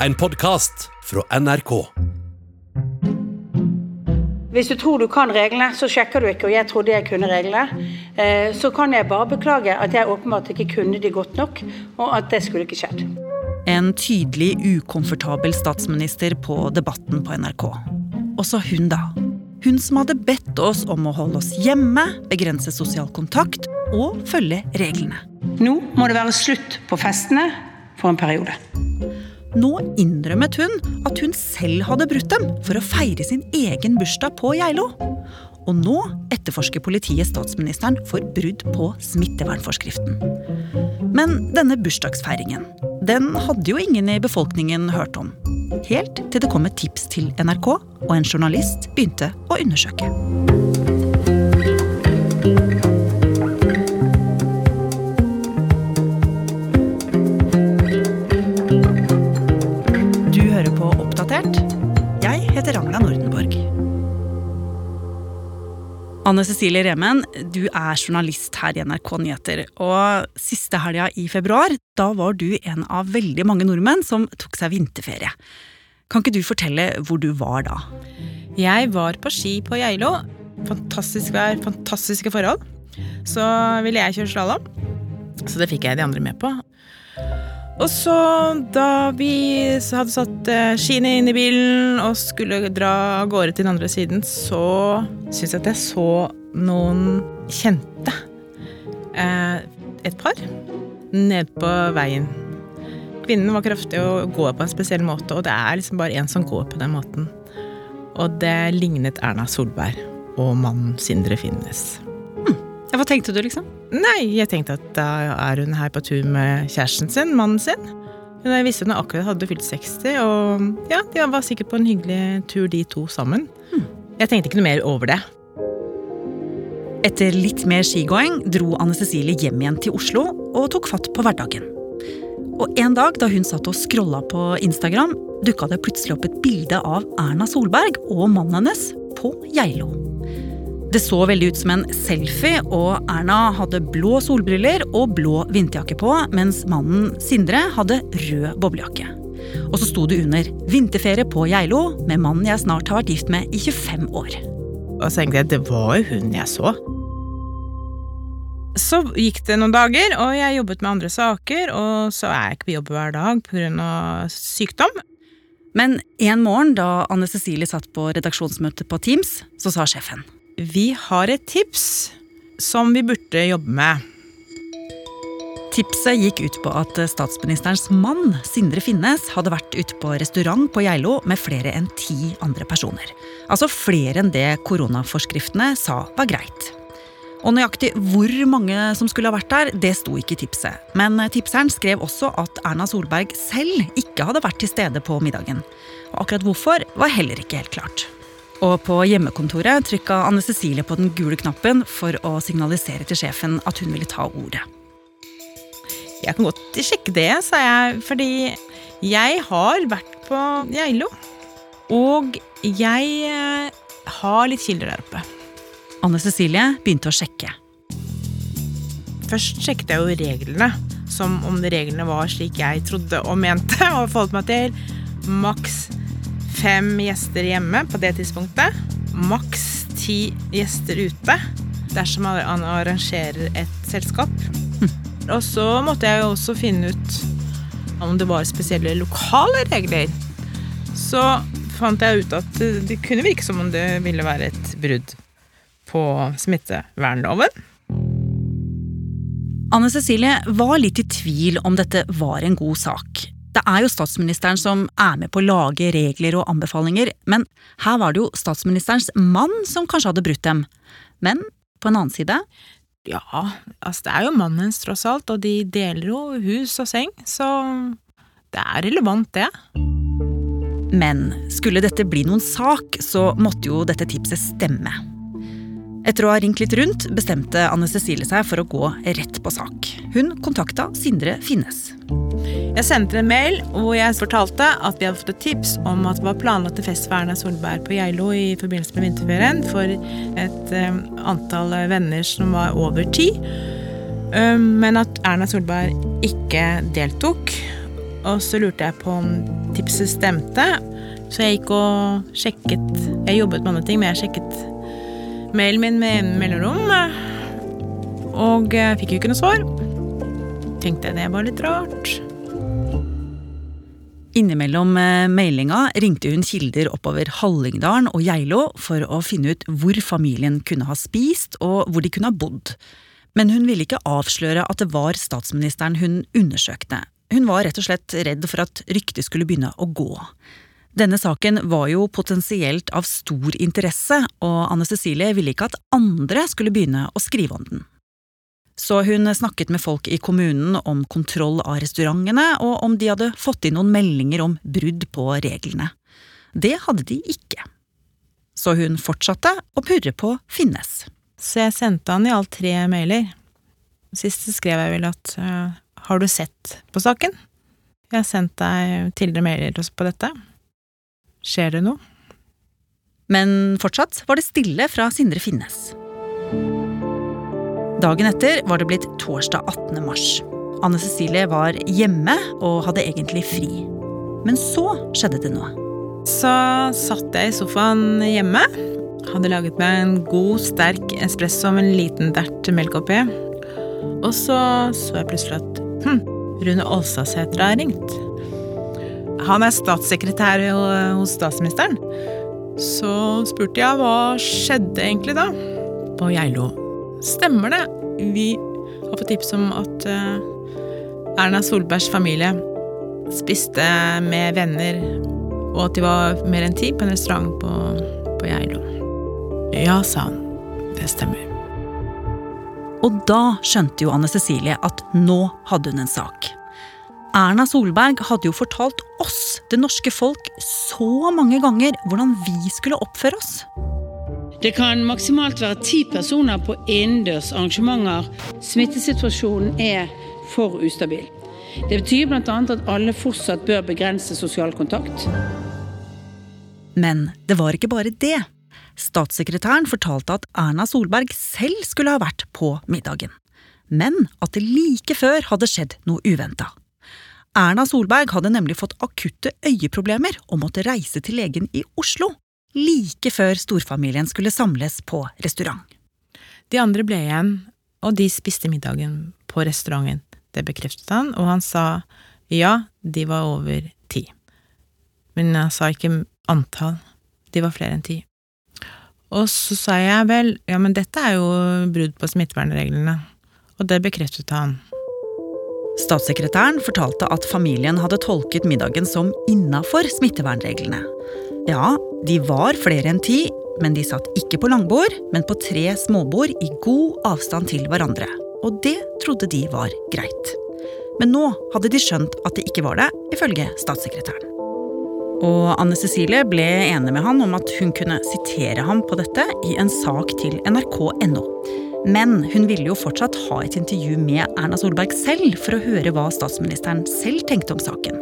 En podkast fra NRK. Hvis du tror du kan reglene, så sjekker du ikke, og jeg trodde jeg kunne reglene. Eh, Så kan jeg bare beklage at jeg åpenbart ikke kunne de godt nok, og at det skulle ikke skjedd. En tydelig ukomfortabel statsminister på Debatten på NRK. Også hun, da. Hun som hadde bedt oss om å holde oss hjemme, begrense sosial kontakt og følge reglene. Nå må det være slutt på festene for en periode. Nå innrømmet hun at hun selv hadde brutt dem for å feire sin egen bursdag på Geilo. Og nå etterforsker politiet statsministeren for brudd på smittevernforskriften. Men denne bursdagsfeiringen, den hadde jo ingen i befolkningen hørt om. Helt til det kom et tips til NRK, og en journalist begynte å undersøke. Anne Cecilie Remen, du er journalist her i NRK Nyheter. Og siste helga i februar, da var du en av veldig mange nordmenn som tok seg vinterferie. Kan ikke du fortelle hvor du var da? Jeg var på ski på Geilo. Fantastisk vær, fantastiske forhold. Så ville jeg kjøre slalåm. Så det fikk jeg de andre med på. Og så, da vi hadde satt eh, skiene inn i bilen og skulle dra av gårde til den andre siden, så syns jeg at jeg så noen kjente. Eh, et par. Nede på veien. Kvinnen var kraftig og går på en spesiell måte, og det er liksom bare én som går på den måten. Og det lignet Erna Solberg og mannen Sindre Finnes. Ja, hva tenkte du, liksom? Nei, jeg tenkte at da er hun her på tur med kjæresten sin, mannen sin. Men jeg visste hun akkurat hadde fylt 60, og ja, de var sikkert på en hyggelig tur de to sammen. Jeg tenkte ikke noe mer over det. Etter litt mer skigåing dro Anne Cecilie hjem igjen til Oslo og tok fatt på hverdagen. Og en dag da hun satt og scrolla på Instagram, dukka det plutselig opp et bilde av Erna Solberg og mannen hennes på Geilo. Det så veldig ut som en selfie, og Erna hadde blå solbriller og blå vinterjakke på, mens mannen Sindre hadde rød boblejakke. Og så sto det under 'Vinterferie på Geilo med mannen jeg snart har vært gift med i 25 år'. Og så tenkte jeg det var jo hun jeg så. Så gikk det noen dager, og jeg jobbet med andre saker, og så er jeg ikke på jobb hver dag pga. sykdom. Men en morgen da Anne Cecilie satt på redaksjonsmøte på Teams, så sa sjefen Vi har et tips som vi burde jobbe med. Tipset gikk ut på at statsministerens mann, Sindre Finnes, hadde vært ute på restaurant på Geilo med flere enn ti andre personer. Altså flere enn det koronaforskriftene sa var greit. Og nøyaktig hvor mange som skulle ha vært der, det sto ikke i tipset. Men tipseren skrev også at Erna Solberg selv ikke hadde vært til stede på middagen. Og akkurat hvorfor var heller ikke helt klart. Og på hjemmekontoret trykka Anne Cecilie på den gule knappen for å signalisere til sjefen at hun ville ta ordet. Jeg kan godt sjekke det, sa jeg, fordi jeg har vært på Geilo. Og jeg eh, har litt kilder der oppe. Anne Cecilie begynte å sjekke. Først sjekket jeg jo reglene, som om reglene var slik jeg trodde og mente, og forholdt meg til. Maks fem gjester hjemme på det tidspunktet. Maks ti gjester ute dersom man arrangerer et selskap. Og så måtte jeg jo også finne ut om det var spesielle lokale regler. Så fant jeg ut at det, det kunne virke som om det ville være et brudd på smittevernloven. Anne Cecilie var litt i tvil om dette var en god sak. Det er jo statsministeren som er med på å lage regler og anbefalinger, men her var det jo statsministerens mann som kanskje hadde brutt dem. Men på en annen side Ja, altså det er jo mannen hennes tross alt, og de deler jo hus og seng, så det er relevant, det. Men skulle dette bli noen sak, så måtte jo dette tipset stemme. Etter å ha ringt litt rundt, bestemte Anne Cecilie seg for å gå rett på sak. Hun kontakta Sindre Finnes. Jeg sendte en mail hvor jeg fortalte at vi hadde fått et tips om at det var planlagt en fest for Erna Solberg på Geilo i forbindelse med vinterferien for et um, antall venner som var over ti. Um, men at Erna Solberg ikke deltok. og så lurte jeg på om tipset stemte. Så jeg gikk og sjekket Jeg jobbet med andre ting, men jeg sjekket mailen min med mellomrom. Og jeg fikk jo ikke noe svar. Tenkte jeg det var litt rart. Innimellom eh, mailinga ringte hun kilder oppover Hallingdalen og Geilo for å finne ut hvor familien kunne ha spist og hvor de kunne ha bodd. Men hun ville ikke avsløre at det var statsministeren hun undersøkte. Hun var rett og slett redd for at ryktet skulle begynne å gå. Denne saken var jo potensielt av stor interesse, og Anne Cecilie ville ikke at andre skulle begynne å skrive om den. Så hun snakket med folk i kommunen om kontroll av restaurantene, og om de hadde fått inn noen meldinger om brudd på reglene. Det hadde de ikke. Så hun fortsatte å purre på Finnes. Så jeg sendte han i alt tre mailer. Sist skrev jeg vel at uh, har du sett på saken? Jeg har sendt deg tidligere mailer på dette. Skjer det noe? Men fortsatt var det stille fra Sindre Finnes. Dagen etter var det blitt torsdag 18. mars. Anne Cecilie var hjemme og hadde egentlig fri. Men så skjedde det noe. Så satt jeg i sofaen hjemme hadde laget meg en god, sterk espresso med en liten dert melk oppi. Og så så jeg plutselig at hm, Rune Ålsasæter har ringt. Han er statssekretær hos statsministeren. Så spurte jeg hva skjedde egentlig da? På Geilo. Stemmer det. Vi har fått tips om at uh, Erna Solbergs familie spiste med venner, og at de var mer enn ti på en restaurant på, på Geilo. Ja, sa han. Det stemmer. Og da skjønte jo Anne Cecilie at nå hadde hun en sak. Erna Solberg hadde jo fortalt oss, det norske folk, så mange ganger hvordan vi skulle oppføre oss. Det kan maksimalt være ti personer på innendørs arrangementer. Smittesituasjonen er for ustabil. Det betyr bl.a. at alle fortsatt bør begrense sosial kontakt. Men det var ikke bare det. Statssekretæren fortalte at Erna Solberg selv skulle ha vært på middagen, men at det like før hadde skjedd noe uventa. Erna Solberg hadde nemlig fått akutte øyeproblemer og måtte reise til legen i Oslo, like før storfamilien skulle samles på restaurant. De andre ble igjen, og de spiste middagen på restauranten. Det bekreftet han, og han sa ja, de var over ti. Men han sa ikke antall. De var flere enn ti. Og så sa jeg vel, ja, men dette er jo brudd på smittevernreglene. Og det bekreftet han. Statssekretæren fortalte at familien hadde tolket middagen som innafor smittevernreglene. Ja, de var flere enn ti, men de satt ikke på langbord, men på tre småbord i god avstand til hverandre. Og det trodde de var greit. Men nå hadde de skjønt at det ikke var det, ifølge statssekretæren. Og Anne Cecilie ble enig med han om at hun kunne sitere ham på dette i en sak til nrk.no. Men hun ville jo fortsatt ha et intervju med Erna Solberg selv for å høre hva statsministeren selv tenkte om saken.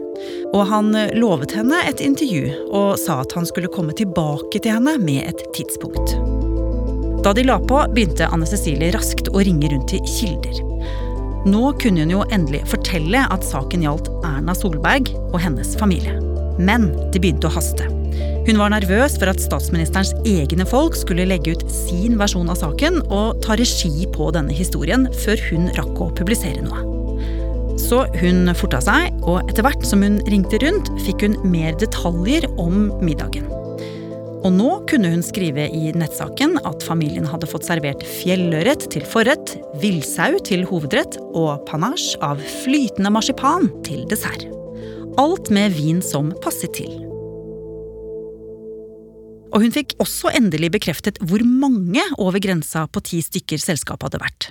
Og han lovet henne et intervju og sa at han skulle komme tilbake til henne med et tidspunkt. Da de la på, begynte Anne Cecilie raskt å ringe rundt til kilder. Nå kunne hun jo endelig fortelle at saken gjaldt Erna Solberg og hennes familie. Men det begynte å haste. Hun var nervøs for at statsministerens egne folk skulle legge ut sin versjon av saken og ta regi på denne historien før hun rakk å publisere noe. Så hun forta seg, og etter hvert som hun ringte rundt, fikk hun mer detaljer om middagen. Og nå kunne hun skrive i nettsaken at familien hadde fått servert fjellørret til forrett, villsau til hovedrett og panasje av flytende marsipan til dessert. Alt med vin som passet til. Og hun fikk også endelig bekreftet hvor mange over grensa på ti stykker selskapet hadde vært.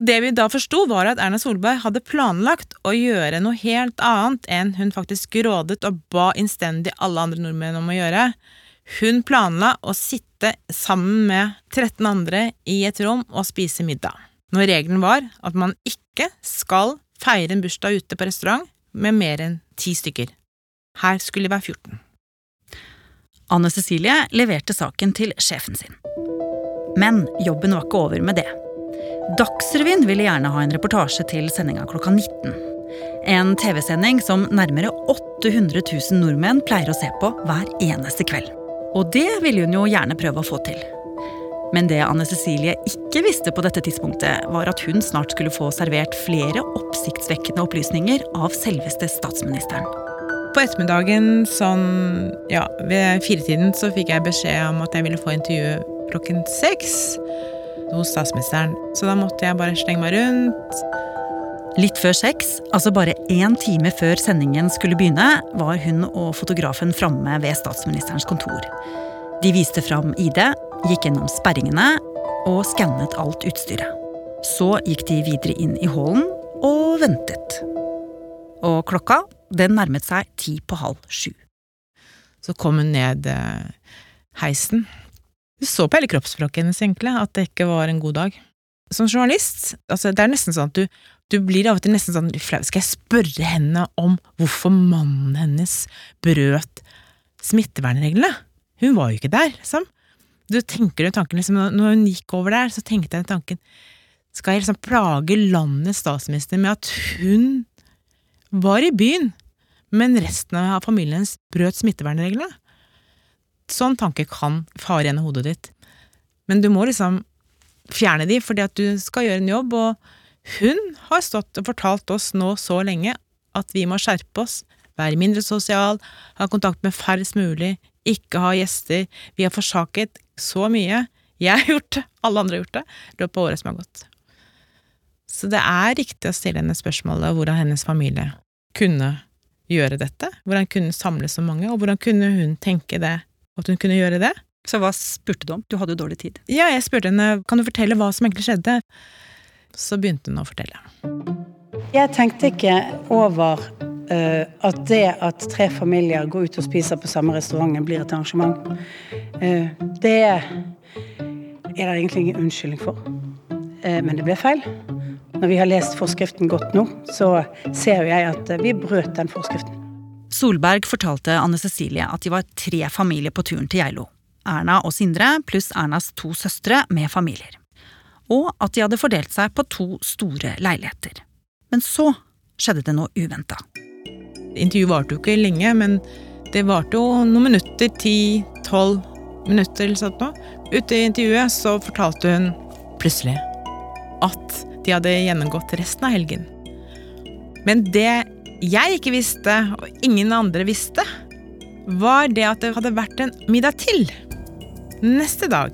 Det vi da forsto, var at Erna Solberg hadde planlagt å gjøre noe helt annet enn hun faktisk rådet og ba innstendig alle andre nordmenn om å gjøre. Hun planla å sitte sammen med 13 andre i et rom og spise middag. Når regelen var at man ikke skal feire en bursdag ute på restaurant med mer enn ti stykker. Her skulle det være 14. Anne Cecilie leverte saken til sjefen sin. Men jobben var ikke over med det. Dagsrevyen ville gjerne ha en reportasje til sendinga klokka 19. En TV-sending som nærmere 800 000 nordmenn pleier å se på hver eneste kveld. Og det ville hun jo gjerne prøve å få til. Men det Anne Cecilie ikke visste på dette tidspunktet, var at hun snart skulle få servert flere oppsiktsvekkende opplysninger av selveste statsministeren. På ettermiddagen sånn, ja, ved firetiden så fikk jeg beskjed om at jeg ville få intervju klokken seks hos statsministeren. Så da måtte jeg bare slenge meg rundt. Litt før seks, altså bare én time før sendingen skulle begynne, var hun og fotografen framme ved statsministerens kontor. De viste fram ID, gikk gjennom sperringene og skannet alt utstyret. Så gikk de videre inn i hallen og ventet. Og klokka, den nærmet seg ti på halv sju. Så kom hun ned eh, heisen. Du så på hele kroppsspråket hennes, egentlig, at det ikke var en god dag. Som journalist, altså det er nesten sånn at du, du blir av og til nesten sånn flau. Skal jeg spørre henne om hvorfor mannen hennes brøt smittevernreglene? Hun var jo ikke der, liksom. Du tenker jo tanken liksom, Når hun gikk over der, så tenkte jeg tanken Skal jeg liksom plage landets statsminister med at hun var i byen, men resten av familien brøt smittevernreglene? Sånn tanke kan fare gjennom hodet ditt. Men du må liksom fjerne de, fordi at du skal gjøre en jobb, og hun har stått og fortalt oss nå så lenge at vi må skjerpe oss, være mindre sosial, ha kontakt med færrest mulig, ikke ha gjester. Vi har forsaket så mye. Jeg har gjort det, alle andre har gjort det, i løpet av året som har gått. Så det er riktig å stille henne spørsmålet hvordan hennes familie kunne gjøre dette, hvordan kunne samle så mange, og hvordan kunne hun tenke det, at hun kunne gjøre det. Så hva spurte du om? Du hadde jo dårlig tid. Ja, jeg spurte henne kan du fortelle hva som egentlig skjedde. Så begynte hun å fortelle. Jeg tenkte ikke over at det at tre familier går ut og spiser på samme restauranten, blir et arrangement. Uh, det er det egentlig ingen unnskyldning for. Uh, men det ble feil. Når vi har lest forskriften godt nå, så ser jeg at vi brøt den forskriften. Solberg fortalte Anne Cecilie at de var tre familier på turen til Geilo. Erna og Sindre pluss Ernas to søstre med familier. Og at de hadde fordelt seg på to store leiligheter. Men så skjedde det noe uventa. Intervjuet varte jo ikke lenge, men det varte jo noen minutter. Ti-tolv minutter eller sånt noe. Ute i intervjuet så fortalte hun plutselig at de hadde gjennomgått resten av helgen. Men det jeg ikke visste, og ingen andre visste, var det at det hadde vært en middag til. Neste dag,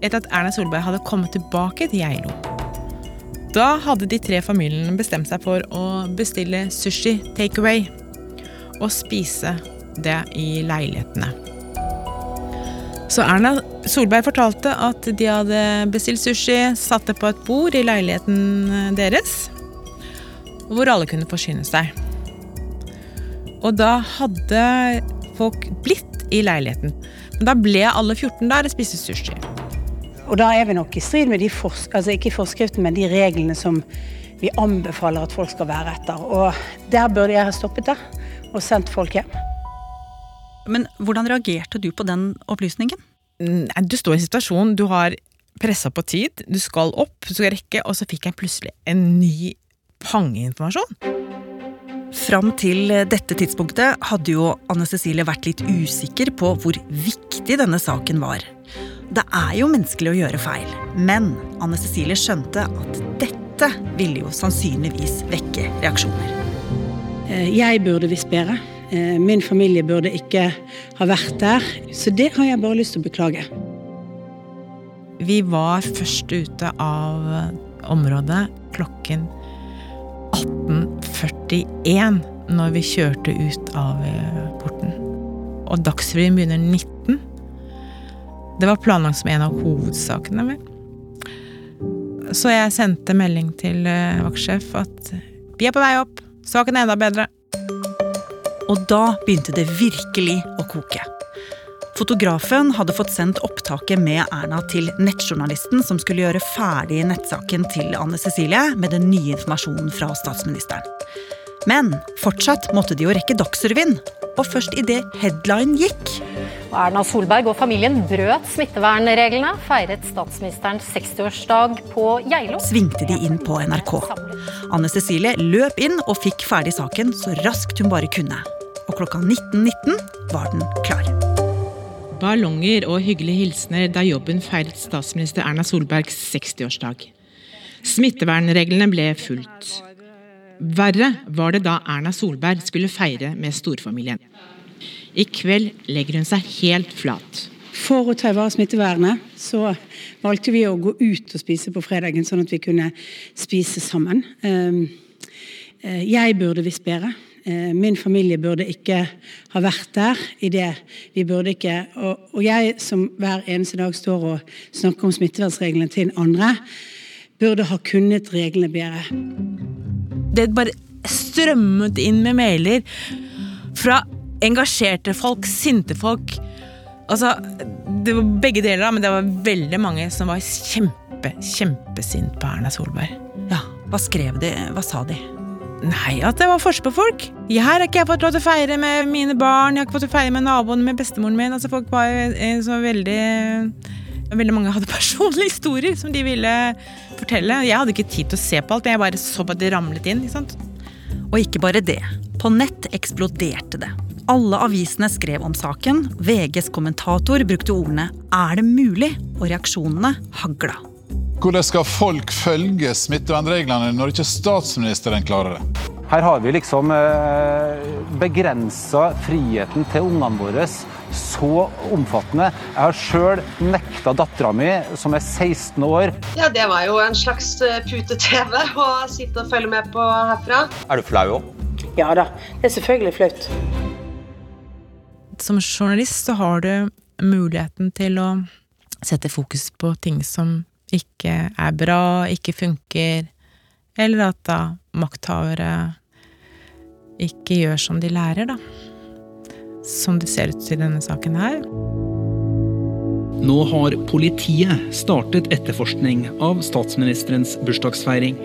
etter at Erna Solberg hadde kommet tilbake til Geilo. Da hadde de tre familiene bestemt seg for å bestille sushi takeaway og spise det i leilighetene. Så Erna Solberg fortalte at de hadde bestilt sushi, satt det på et bord i leiligheten deres, hvor alle kunne forsyne seg. Og da hadde folk blitt i leiligheten. Men da ble alle 14 der og spiste sushi. Og da er vi nok i strid med de altså ikke forskriften, men de reglene som vi anbefaler at folk skal være etter. Og der burde jeg ha stoppet det og sendt folk hjem. Men hvordan reagerte du på den opplysningen? Nei, Du står i en situasjon, du har pressa på tid, du skal opp, du skal rekke, og så fikk jeg plutselig en ny pangeinformasjon. Fram til dette tidspunktet hadde jo Anne Cecilie vært litt usikker på hvor viktig denne saken var. Det er jo menneskelig å gjøre feil, men Anne Cecilie skjønte at dette ville jo sannsynligvis vekke reaksjoner. Eh, Jeg burde visst bedre. Eh, Min familie burde ikke ha vært der. Så det har jeg bare lyst til å beklage. Vi var først ute av området klokken 18.41 når vi kjørte ut av eh, porten. Og Dagsrevyen begynner 19. Det var planlagt som en av hovedsakene. Med. Så jeg sendte melding til eh, vaktsjef at vi er på vei opp, saken er enda bedre. Og da begynte det virkelig å koke. Fotografen hadde fått sendt opptaket med Erna til nettjournalisten som skulle gjøre ferdig nettsaken til Anne Cecilie med den nye informasjonen fra statsministeren. Men fortsatt måtte de jo rekke Dagsrevyen. Og først idet headline gikk, Erna Solberg og familien brøt smittevernreglene, feiret statsministerens 60-årsdag på Geilo. Svingte de inn på NRK. Anne Cecilie løp inn og fikk ferdig saken så raskt hun bare kunne. Og klokka 19.19 var den klar. Ballonger og hyggelige hilsener da jobben feiret statsminister Erna Solbergs 60-årsdag. Smittevernreglene ble fulgt. Verre var det da Erna Solberg skulle feire med storfamilien. I kveld legger hun seg helt flat. For å ta i vare smittevernet så valgte vi å gå ut og spise på fredagen, sånn at vi kunne spise sammen. Ehm, eh, Jeg burde visst bedre. Eh, Min familie burde ikke ha vært der i det. Vi burde ikke, og, og jeg som hver eneste dag står og snakker om smittevernreglene til andre, burde ha kunnet reglene bedre. Det bare strømmet inn med mailer fra engasjerte folk, sinte folk. Altså, det var begge deler, men det var veldig mange som var kjempe, kjempesint på Erna Solberg. Ja, Hva skrev de? Hva sa de? Nei, at det var forskjell på folk. Jeg har ikke jeg fått lov til å feire med mine barn, jeg har ikke fått til å feire med naboen, med bestemoren min. Altså, folk var så veldig Veldig mange hadde personlige historier som de ville fortelle. Jeg hadde ikke tid til å se på alt, jeg bare så på at det ramlet inn. ikke sant? Og ikke bare det. På nett eksploderte det. Alle avisene skrev om saken. VGs kommentator brukte ordene 'er det mulig?' og reaksjonene hagla. Hvordan skal folk følge smittevernreglene når ikke statsministeren klarer det? Her har vi liksom begrensa friheten til ungene våre så omfattende. Jeg har sjøl nekta dattera mi, som er 16 år. Ja, det var jo en slags eh, pute-TV å sitte og følge med på herfra. Er du flau òg? Ja da, det er selvfølgelig flaut. Som journalist så har du muligheten til å sette fokus på ting som ikke er bra, ikke funker, eller at da makthavere ikke gjør som de lærer, da. Som det ser ut i denne saken her. Nå har politiet startet etterforskning av statsministerens bursdagsfeiring.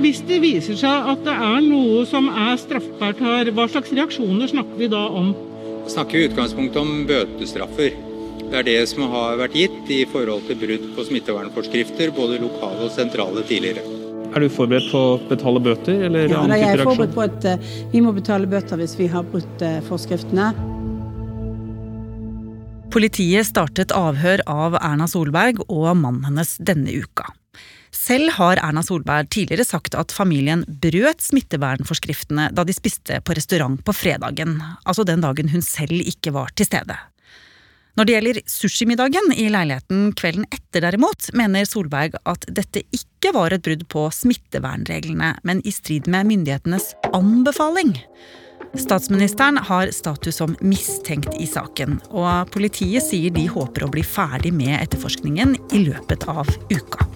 Hvis det viser seg at det er noe som er straffbart her, hva slags reaksjoner snakker vi da om? Vi snakker i utgangspunktet om bøtestraffer. Det er det som har vært gitt i forhold til brudd på smittevernforskrifter, både lokale og sentrale tidligere. Er du forberedt på å betale bøter? Eller Ja, da, jeg er forberedt på at eh, vi må betale bøter hvis vi har brutt eh, forskriftene. Politiet startet avhør av Erna Solberg og mannen hennes denne uka. Selv har Erna Solberg tidligere sagt at familien brøt smittevernforskriftene da de spiste på restaurant på fredagen, altså den dagen hun selv ikke var til stede. Når det gjelder sushimiddagen i leiligheten kvelden etter derimot, mener Solberg at dette ikke var et brudd på smittevernreglene, men i strid med myndighetenes anbefaling. Statsministeren har status som mistenkt i saken, og politiet sier de håper å bli ferdig med etterforskningen i løpet av uka.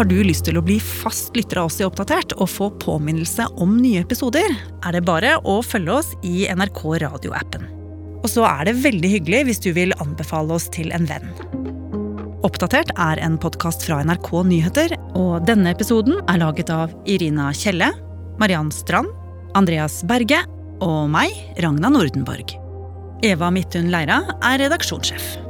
Har du lyst til å bli fast lytter av oss i Oppdatert og få påminnelse om nye episoder, er det bare å følge oss i NRK radioappen. Og så er det veldig hyggelig hvis du vil anbefale oss til en venn. Oppdatert er en podkast fra NRK Nyheter, og denne episoden er laget av Irina Kjelle, Mariann Strand, Andreas Berge og meg, Ragna Nordenborg. Eva Midthun Leira er redaksjonssjef.